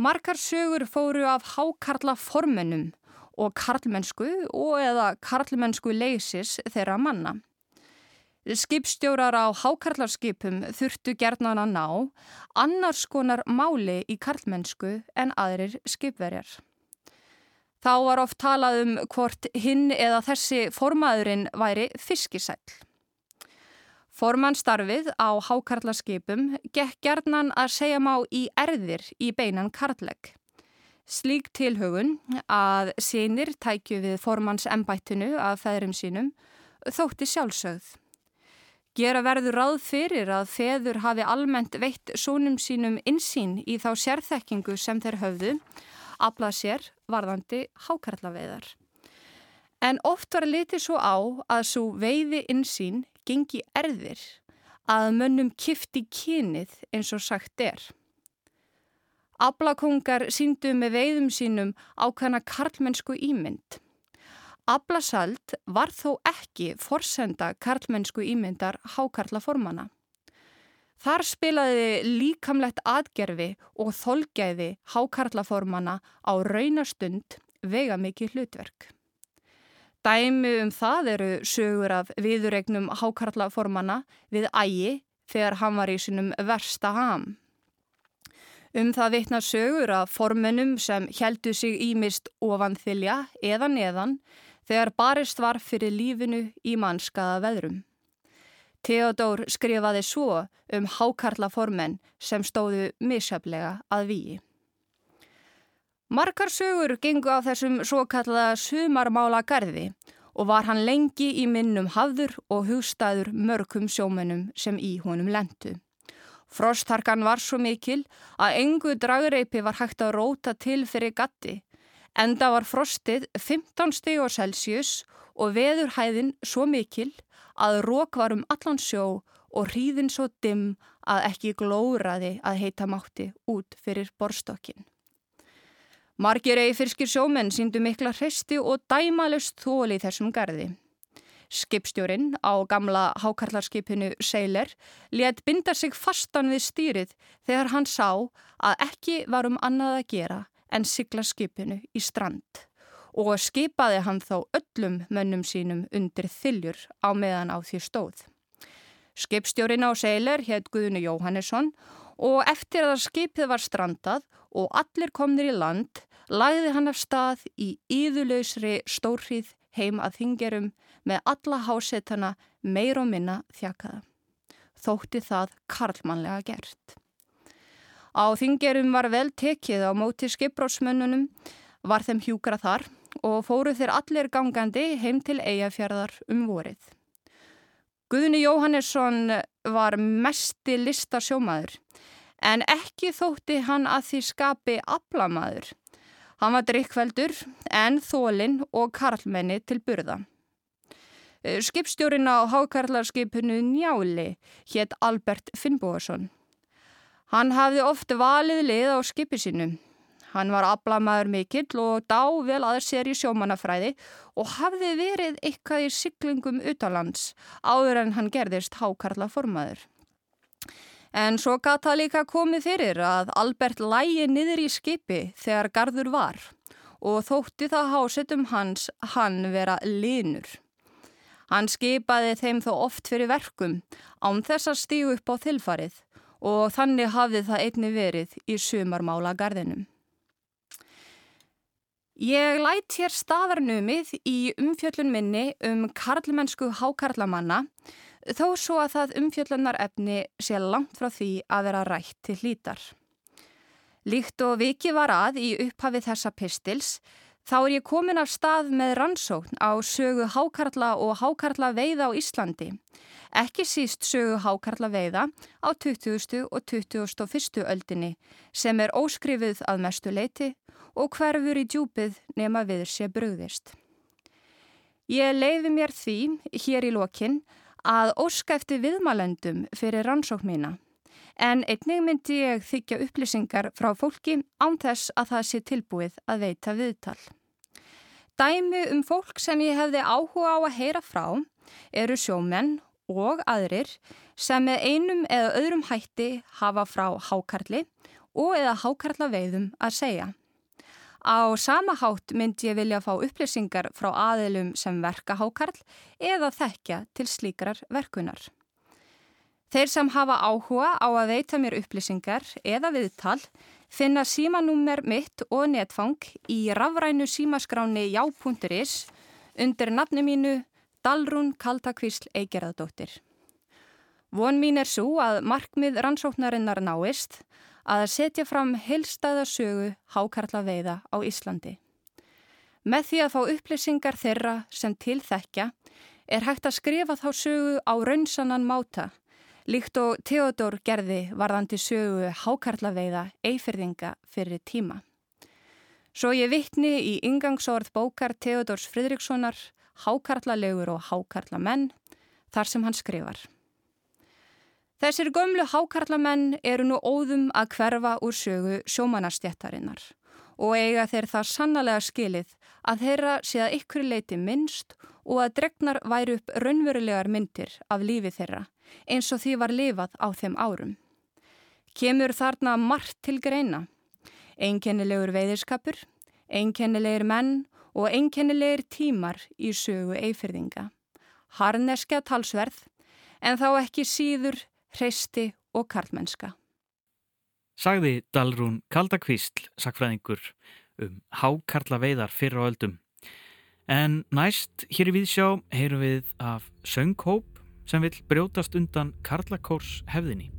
Markar sögur fóru af hákarla formennum og karlmennsku og eða karlmennsku leysis þeirra manna. Skipstjórar á hákarlarskipum þurftu gerðnan að ná annars konar máli í karlmennsku en aðrir skipverjar. Þá var oft talað um hvort hinn eða þessi formaðurinn væri fiskisæl. Formannstarfið á hákarlarskipum gekk gerðnan að segja má í erðir í beinan karllegg. Slík tilhugun að sínir tækju við formans embættinu af feðrum sínum þótti sjálfsögð. Gera verður ráð fyrir að feður hafi almennt veitt sónum sínum insýn í þá sérþekkingu sem þeir höfðu, aflað sér varðandi hákarlaveiðar. En oft var litið svo á að svo veiði insýn gengi erðir að mönnum kifti kynið eins og sagt er. Ablakongar síndu með veiðum sínum ákvæmna karlmennsku ímynd. Ablasald var þó ekki forsenda karlmennsku ímyndar hákarlaformana. Þar spilaði líkamlegt atgerfi og þolgæði hákarlaformana á raunastund vega mikið hlutverk. Dæmi um það eru sögur af viðuregnum hákarlaformana við ægi þegar hann var í sinum versta ham. Um það vitna sögur að formunum sem heldu sig ímist ofan þylja eða neðan þegar barist var fyrir lífinu í mannskaða veðrum. Theodor skrifaði svo um hákarla formenn sem stóðu misjaflega að víi. Markar sögur gengu á þessum svo kallaða sumarmála garði og var hann lengi í minnum hafður og hugstæður mörgum sjómennum sem í honum lendu. Frostharkan var svo mikil að engu dragreipi var hægt að róta til fyrir gatti. Enda var frostið 15 steg á Celsius og veðurhæðin svo mikil að rók var um allan sjó og hríðin svo dimm að ekki glóraði að heita mátti út fyrir borstokkin. Margir eifirskir sjómenn síndu mikla hreisti og dæmalust þól í þessum gardi. Skipstjórin á gamla hákarlarskipinu Seiler let binda sig fastan við stýrið þegar hann sá að ekki var um annað að gera en sigla skipinu í strand og skipaði hann þá öllum mönnum sínum undir þiljur á meðan á því stóð. Skipstjórin á Seiler hétt Guðinu Jóhannesson og eftir að skipið var strandað og allir komnir í land lagði hann af stað í íðuleysri stórrið heim að þingerum með alla hásetana meir og minna þjakaða. Þótti það karlmannlega gert. Á þingerum var vel tekið á móti skipbrótsmönnunum, var þeim hjúkra þar og fóru þeir allir gangandi heim til eigafjörðar um vorið. Guðni Jóhannesson var mesti listasjómaður en ekki þótti hann að því skapi aflamaður. Hann var drikkveldur en þólinn og karlmenni til burða. Skipstjórin á hákarlarskipinu Njáli hétt Albert Finnbóðarsson. Hann hafði oft valið lið á skipi sinu. Hann var aflamaður mikill og dá vel aðeins sér í sjómanafræði og hafði verið eitthvað í syklingum utalands áður en hann gerðist hákarla formaður. En svo gata líka komið fyrir að Albert lægi niður í skipi þegar gardur var og þótti það hásettum hans hann vera linur. Hann skipaði þeim þó oft fyrir verkum án þess að stígu upp á þilfarið og þannig hafði það einni verið í sumarmála gardinum. Ég lætt hér staðarnumið í umfjöllun minni um karlmennsku hákarlamanna þó svo að það umfjöllunar efni sé langt frá því að vera rætt til hlítar. Líkt og viki var að í upphafi þessa pistils þá er ég komin af stað með rannsókn á sögu hákarla og hákarla veiða á Íslandi. Ekki síst sögu hákarla veiða á 20. og 21. öldinni sem er óskrifið að mestu leiti og hverfur í djúpið nema við sé brugðist. Ég leiði mér því, hér í lokin, að óska eftir viðmælendum fyrir rannsók mína, en einnig myndi ég þykja upplýsingar frá fólki án þess að það sé tilbúið að veita viðtal. Dæmi um fólk sem ég hefði áhuga á að heyra frá eru sjómenn og aðrir sem með einum eða öðrum hætti hafa frá hákarli og eða hákarla veiðum að segja. Á sama hátt myndi ég vilja fá upplýsingar frá aðilum sem verka hákarl eða þekkja til slíkrar verkunar. Þeir sem hafa áhuga á að veita mér upplýsingar eða viðtal finna símanúmer mitt og netfang í rafrænu símaskráni já.is undir nafni mínu Dalrún Kaldakvísl Eigerðardóttir. Von mín er svo að markmið rannsóknarinnar náist að setja fram heilstæðasögu hákarla veiða á Íslandi. Með því að fá upplýsingar þeirra sem tilþekja er hægt að skrifa þá sögu á raunsannan máta, líkt og Theodor gerði varðandi sögu hákarla veiða eifirðinga fyrir tíma. Svo ég vittni í yngangsórð bókar Theodors Fridrikssonar Hákarlalegur og hákarla menn þar sem hann skrifar. Þessir gömlu hákarlamenn eru nú óðum að hverfa úr sögu sjómanastjættarinnar og eiga þeir það sannlega skilið að þeirra sé að ykkur leiti minnst og að dregnar væri upp raunverulegar myndir af lífi þeirra eins og því var lifað á þeim árum. Kemur þarna margt til greina. Einkennilegur veiðirskapur, einkennilegir menn og einkennilegir tímar í sögu eifyrðinga. Harneskja talsverð en þá ekki síður hreisti og karlmennska. Sagði Dalrún Kaldakvísl, sakfræðingur, um hákarla veiðar fyrra á öldum. En næst hér í viðsjá heyrum við af sönghóp sem vil brjótast undan Karlakórs hefðinni.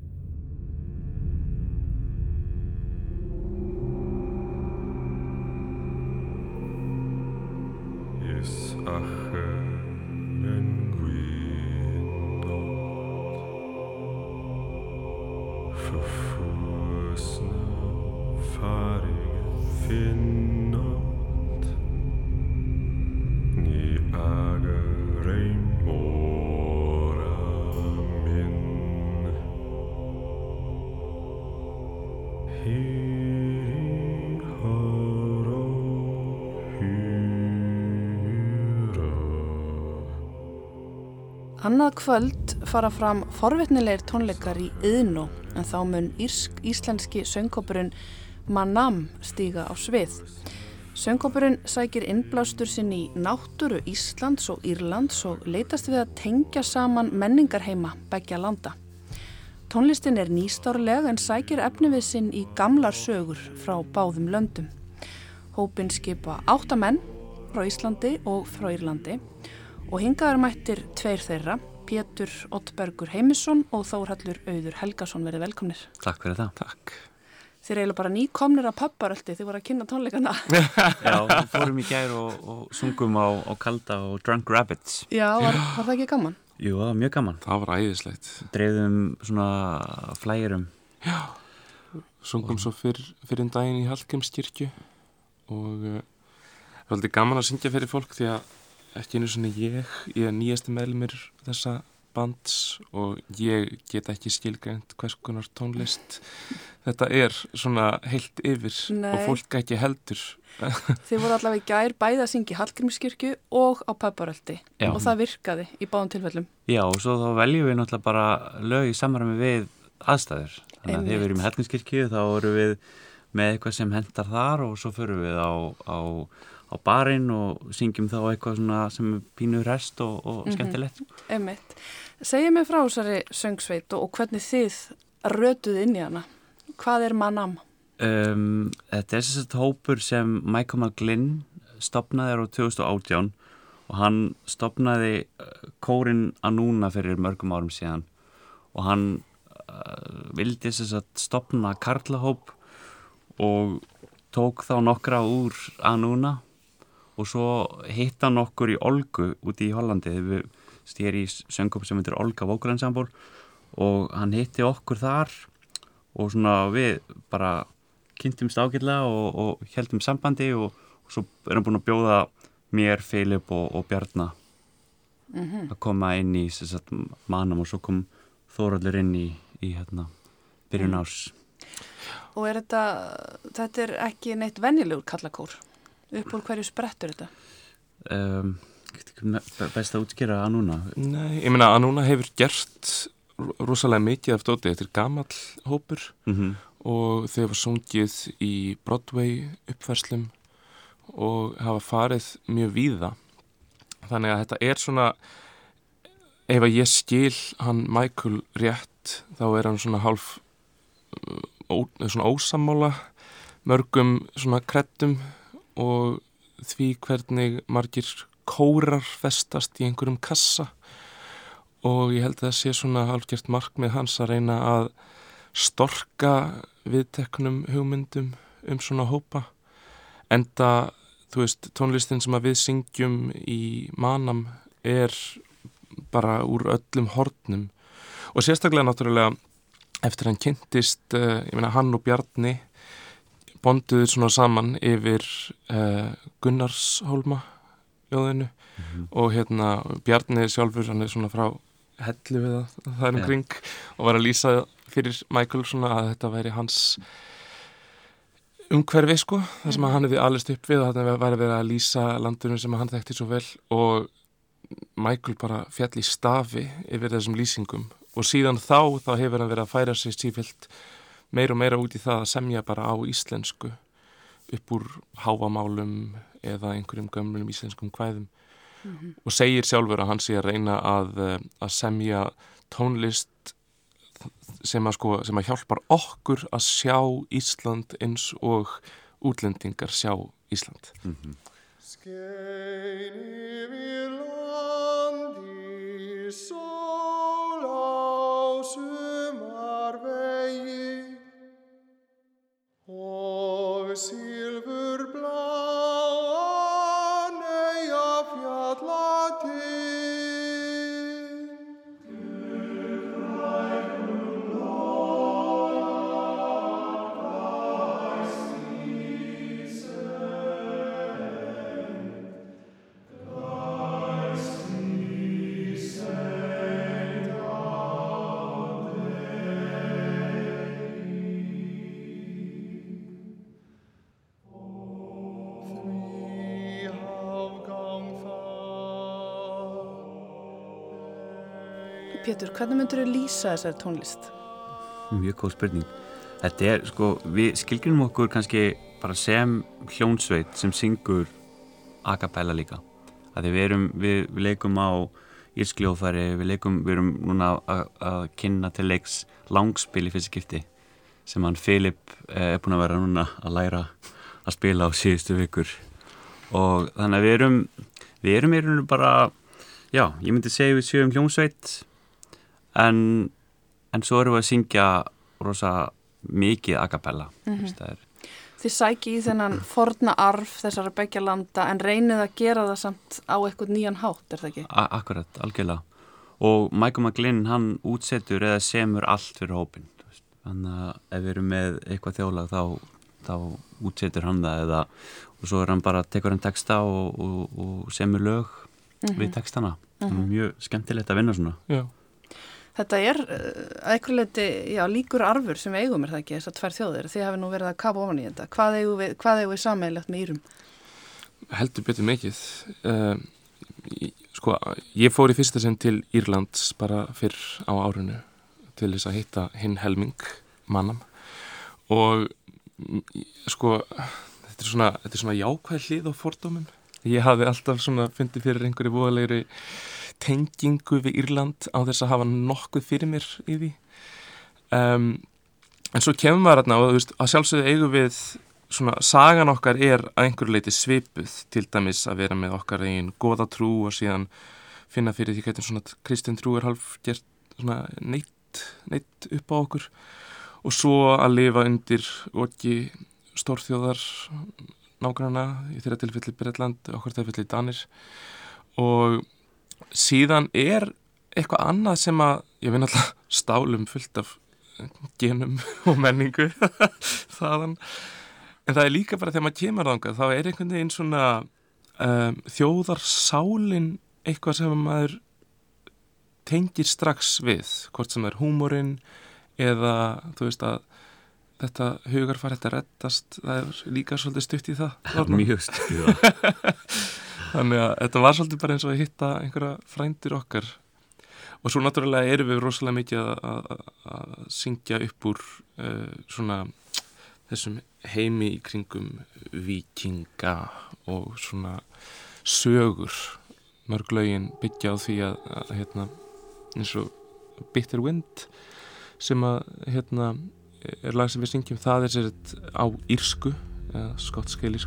Yes, ach, Annað kvöld fara fram forvitnilegir tónleikar í Yðnó en þá mun írsk, íslenski söngkópurinn Manam stíga á svið. Söngkópurinn sækir innblástur sinn í náttúru Íslands og Írlands og leitast við að tengja saman menningarheima begja landa. Tónlistin er nýstárleg en sækir efni við sinn í gamlar sögur frá báðum löndum. Hópin skipa áttamenn frá Íslandi og frá Írlandi og hingaðar mættir tveir þeirra Pétur Ottbergur Heimisson og Þórhallur Auður Helgason verið velkomnir. Takk fyrir það. Takk. Þeir eru eiginlega bara nýkomnir að pöpparöldi, þið voru að kynna tónleikana. Já, við fórum í gær og, og sungum á, á Kalda og Drunk Rabbits. Já, var, var það ekki gaman? Jú, það var mjög gaman. Það var æðislegt. Dreifðum svona flægirum. Já, sungum svo fyrir, fyrir en daginn í Hallgrímskirkju og uh, það var aldrei gaman að syngja fyrir fólk því að ekki einu svona ég, ég er nýjasti meðlumir þessa bands og ég get ekki skilgænt hvers konar tónlist þetta er svona heilt yfir Nei. og fólk ekki heldur Þið voru allavega í gær bæði að syngja í Hallgrímskirkju og á pöpparöldi Já. og það virkaði í báðum tilfellum. Já, og svo þá veljum við náttúrulega bara lög í samræmi við aðstæður. Þannig að þegar við erum í Helginskirkju þá erum við með eitthvað sem hendar þar og svo förum við á, á, á barinn og syngjum þá eitthvað svona sem er pínu rest og, og Mhm. skemmtilegt. Einmitt. Segja mig frá þessari söngsveit og, hvernig þið rötuð inn í hana. Hvað er Manam? Um, þetta er þess að hópur sem Michael McGlynn stopnaði á 2018 og hann stopnaði uh, kórin Anúna fyrir mörgum árum síðan og hann uh, vildi þess að stopna karlahóp og tók þá nokkra úr Anúna og svo hitt hann okkur í Olgu úti í Hollandi þegar við stýri í söngum sem heitir Olga Vocal Ensemble og hann hitti okkur þar og svona við bara kynntumst ágætlega og, og heldum sambandi og, og svo erum búin að bjóða mér, Filip og, og Bjarnar Mhm. að koma inn í sagt, manum og svo kom Þóraldur inn í, í hérna, byrjun Mm. árs Og er þetta, þetta er ekki neitt venjulegur kallakór? Upp úr hverju sprettur þetta? um, best að útskýra að núna Nei, ég meina að núna hefur gert ro- rosalega mikið af dóti, þetta er gamall hópur Mhm. og þau hafa sungið í Broadway uppfærslum og hafa farið mjög víða þannig að þetta er svona ef að ég skil hann Michael rétt þá er hann svona hálf ó, svona ósamála mörgum svona kreddum og því hvernig margir kórar festast í einhverjum kassa. Og ég held að það sé svona hálfgjört markmið hans að reyna að storka viðteknum hugmyndum um svona hópa. Enda, þú veist, tónlistin sem að við syngjum í manam er bara úr öllum hornum. Og sérstaklega náttúrulega eftir hann kynntist, uh, ég meina hann og Bjarni bonduður svona saman yfir uh, Gunnarshólma ljóðinu og hérna Bjarni sjálfur hann er svona frá hellu við það, það er um Já. kring og var að lýsa fyrir Michael svona að þetta væri hans umhverfi sko það sem að hann hefði alist upp við og þetta væri verið að lýsa landunum sem hann þekkti svo vel og Michael bara fjall í stafi yfir þessum lýsingum. Og síðan þá þá hefur hann verið að færa sig sífilt meira og meira út í það að semja bara á íslensku upp úr háamálum eða einhverjum gömlum íslenskum kvæðum. Mhm. og segir sjálfur að hann sé að reyna að, eh, að semja tónlist sem að, sko, sem að hjálpar okkur að sjá Ísland eins og útlendingar sjá Ísland. Skein yfir landi sól og Pétur, hvernig myndur þau lýsa þessari tónlist? Mjög góð spurning. Þetta er, sko, við skilgjum okkur kannski bara sem hljónsveit sem syngur a cappella líka. Því við erum, við, við leikum á írskliófæri, við leikum, við erum núna að, kynna til leiks langspil í fyrst skipti sem hann Filip eh, er búin að vera núna að læra að spila á síðustu vikur og þannig að við erum við erum í rauninu bara já, ég myndi segja við sjöum hljónsveit en, en svo erum við að syngja rosa mikið a cappella Mhm. mm -hmm. Þið sæki í þennan forna arf þessara begja landa en reynið að gera það samt á eitthvað nýjan hátt, er það ekki? Akkurat, algjörlega og Michael McGlynn hann útsetur eða semur allt fyrir hópin þannig að ef við erum með eitthvað þjólag þá, þá útsetur hann það eða og svo er hann bara tekur hann texta og, og, og semur lög mm -hmm. við textana mm. -hmm. mjög skemmtilegt að vinna svona Já. Þetta er uh, að já, líkur arfur sem við eigum er það ekki, þessar tvær þjóðir. Þið hafi nú verið að kafa ofan í þetta. Hvað eigum við, hvað eigum við sameigilegt með Írum? heldur betur mikið uh, sko, ég fór í fyrsta sinn til Írlands bara fyrr á árinu til þess að hitta hinn helming mannam og sko þetta er svona, þetta er svona jákvæð hlið á fordómum ég hafði alltaf svona fundið fyrir einhverju voðalegri tengingu við Írland á þess að hafa nokkuð fyrir mér í því. Um, en svo kemur maður þarna og veist, að sjálfsögðu eigum við svona sagan okkar er að einhverju leiti svipuð til dæmis að vera með okkar einn goða trú og síðan finna fyrir því hvernig svona kristinn trú er halv gert svona neitt, neitt upp á okkur. Og svo að lifa undir orki stórþjóðar nágrana í þeirra tilfelli Breitland, okkar tilfelli Danir. Og síðan er eitthvað annað sem að ég vinn alltaf stálum fullt af genum og menningu þaðan en það er líka bara þegar maður kemur þangað þá er einhvern veginn svona um, þjóðarsálin eitthvað sem maður tengir strax við hvort sem er húmórin eða þú veist að þetta hugarfar þetta rettast það er líka svolítið stutt í það. Mjög stutt í það. Þannig að þetta var svolítið bara eins og að hitta einhverja frændir okkar. Og svo náttúrulega erum við rosalega mikið að, syngja upp úr uh, svona þessum heimi í kringum vikinga og svona sögur. Mörg lögin byggja á því að, að hérna, eins og Bitter Wind sem að hérna, er lag sem við syngjum það er sér á írsku eða skottskeil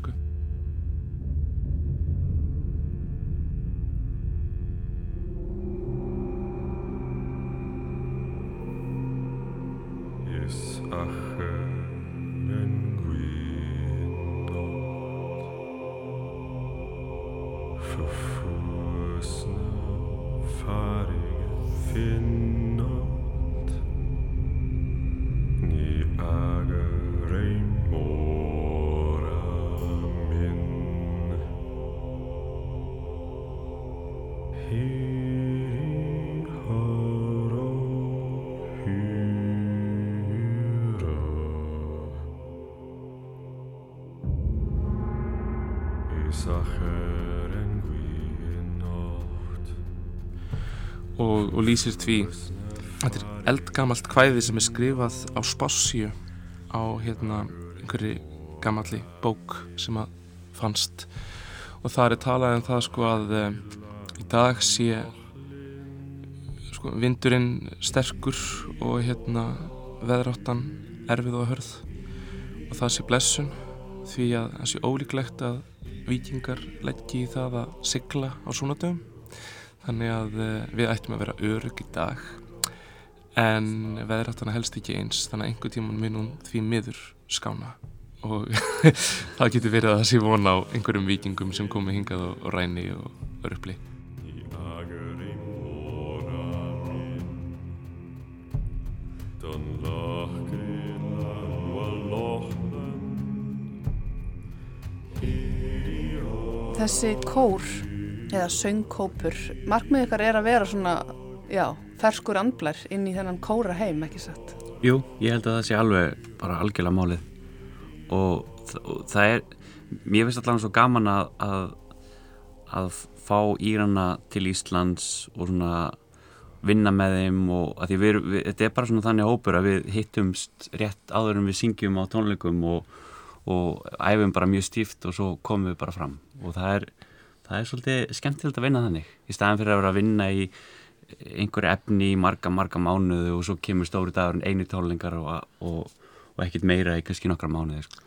lýsir því. Þetta er eldgamalt kvæði sem er skrifað á spássíu á hérna einhverju gamalli bók sem að fannst. Og það er talað um það sko að um, í dag sé sko vindurinn sterkur og hérna veðráttan erfið og hörð. Og það sé blessun því að það sé ólíklegt að vikingar leggji í það að sigla á svona dögum þannig að eh, við ættum að vera örug í dag. En veðrættana helst ekki eins þannig að einhver tíman mun hún því miður skána. Og það getur verið að það sé vona á einhverjum vikingum sem komi hingað og, og ræni og lochlen Þessi kór eða söngkópur, markmið ykkar er að vera svona, já, ferskur andblær inn í þennan kóra heim, ekki satt? Jú, ég held að það sé alveg bara algjörlega málið. Og, og það er mér finnst allavega svo gaman að, að að fá Írana til Íslands og svona vinna með þeim og að því við, við, þetta er bara svona þannig hópur að við hittumst rétt áður en við syngjum á tónleikum og, og æfum bara mjög stíft og svo komum við bara fram. Og það er, það er svolítið skemmtilegt að vinna þannig í staðan fyrir að vera að vinna í einhverju efni í marga, marga mánuðu og svo kemur stóri dagur einu tónleikar og, og, og ekkert meira í kannski nokkra mánuði sko.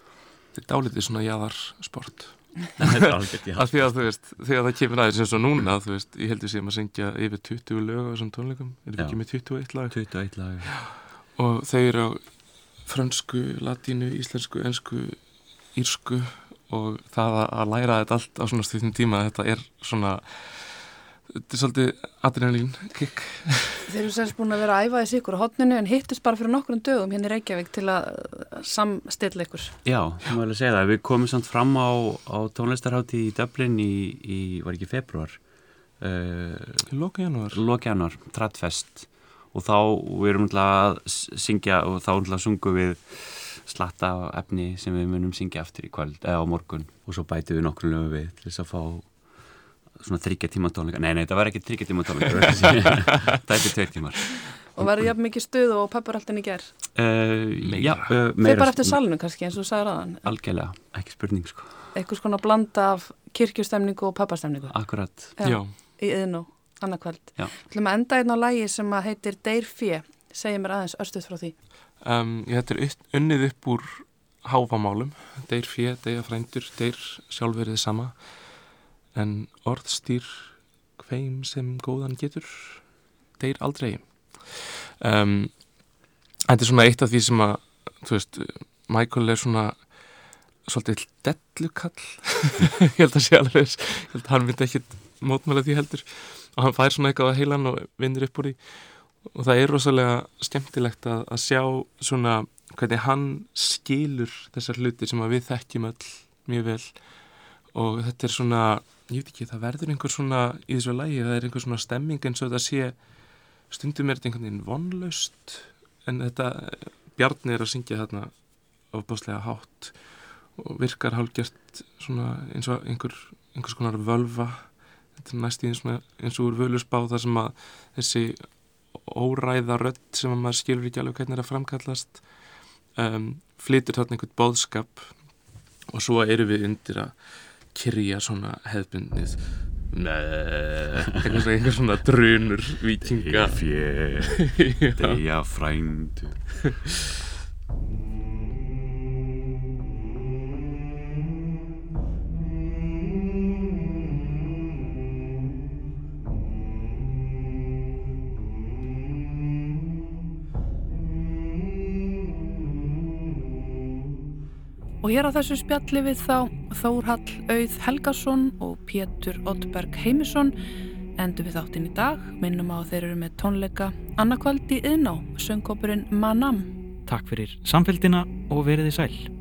Þetta er dálítið svona er jaðarsport. Af því að þú veist, þegar það kemur aðeins eins og núna, þú veist, ég heldur sem að syngja yfir 20 lög á þessum tónleikum, erum við Já. ekki með 21 lag 21 lag og þau eru á frönsku, latínu, íslensku, ensku, írsku og það að læra þetta allt á svona stundum tíma þetta er svona þetta er svolítið adrenalín kikk Þeir eru sérst búin að vera að æfa þessi ykkur á hotninu en hittist bara fyrir nokkrum dögum hérna í Reykjavík til að samstilla ykkur. Já, það má alveg segja það. Við komum samt fram á, á tónlistarhátti í Dublin í, í var ekki februar uh, Loka janúar. Loka janúar, Tradfest og þá við erum að syngja og þá sungum við slatta efni sem við munum syngja aftur í kvöld eða á morgun. Og svo bætu við nokkru lögum við til þess að fá svona þryggja tíma tónleika. Nei, nei, það var ekki þryggja tíma tónleika. Það er ekki tveir tímar. Og verður jafn mikið stuð og pepparaltin í ger uh, Já, uh, Þeir bara eftir salnu kannski eins og sagður aðan Algjörlega, ekki spurning sko. Eitthvað svona blanda af kirkjustemningu og pappastemningu. Akkurat. Já, í yðn og annarkvöld Þú ætlum að enda einn á lægi sem að heitir Deir Fjö Segja mér aðeins örstuð frá því um, Þetta er unnið upp úr háfamálum Deir Fjö, Deir frændur, Deir sjálfverðið sama. En orðstýr hveim sem góðan getur deyr aldrei. Um, Þetta er svona eitt af því sem að þú veist, Michael er svona svolítið dellukall. Ég held að sé alveg ég held að hann myndi ekkit mótmæla því heldur. Og hann fær svona eitthvað á heilan og vindur upp úr því og það er rosalega skemmtilegt að, að sjá svona hvernig hann skilur þessar hluti sem við þekkjum öll mjög vel. Og þetta er svona ég veit ekki, það verður einhver svona í þessu lægi, það er einhver svona stemming eins og þetta sé stundum er þetta einhvern veginn vonlaust en þetta, Bjarni er að syngja þarna ofbáslega hátt og virkar hálgjört svona eins og einhver einhvers konar völva. Þetta er næst í eins, eins og úr völusbá þar sem að þessi óræða rödd sem að maður skilur ekki alveg hvernig er að framkallast. Um, flytur þarna einhvern bóðskap og svo eru við undir að kyrja svona hefðbundnið eitthvað svona, svona drunur vikinga fjö degja Og hér á þessu spjalli við þá Þórhall Auð Helgason og Pétur Oddberg Heimisson endur við þáttinn í dag, minnum á þeir eru með tónleika annarkvöld í yðná, söngkópurinn Manam. Takk fyrir samfélgina og veriði sæl.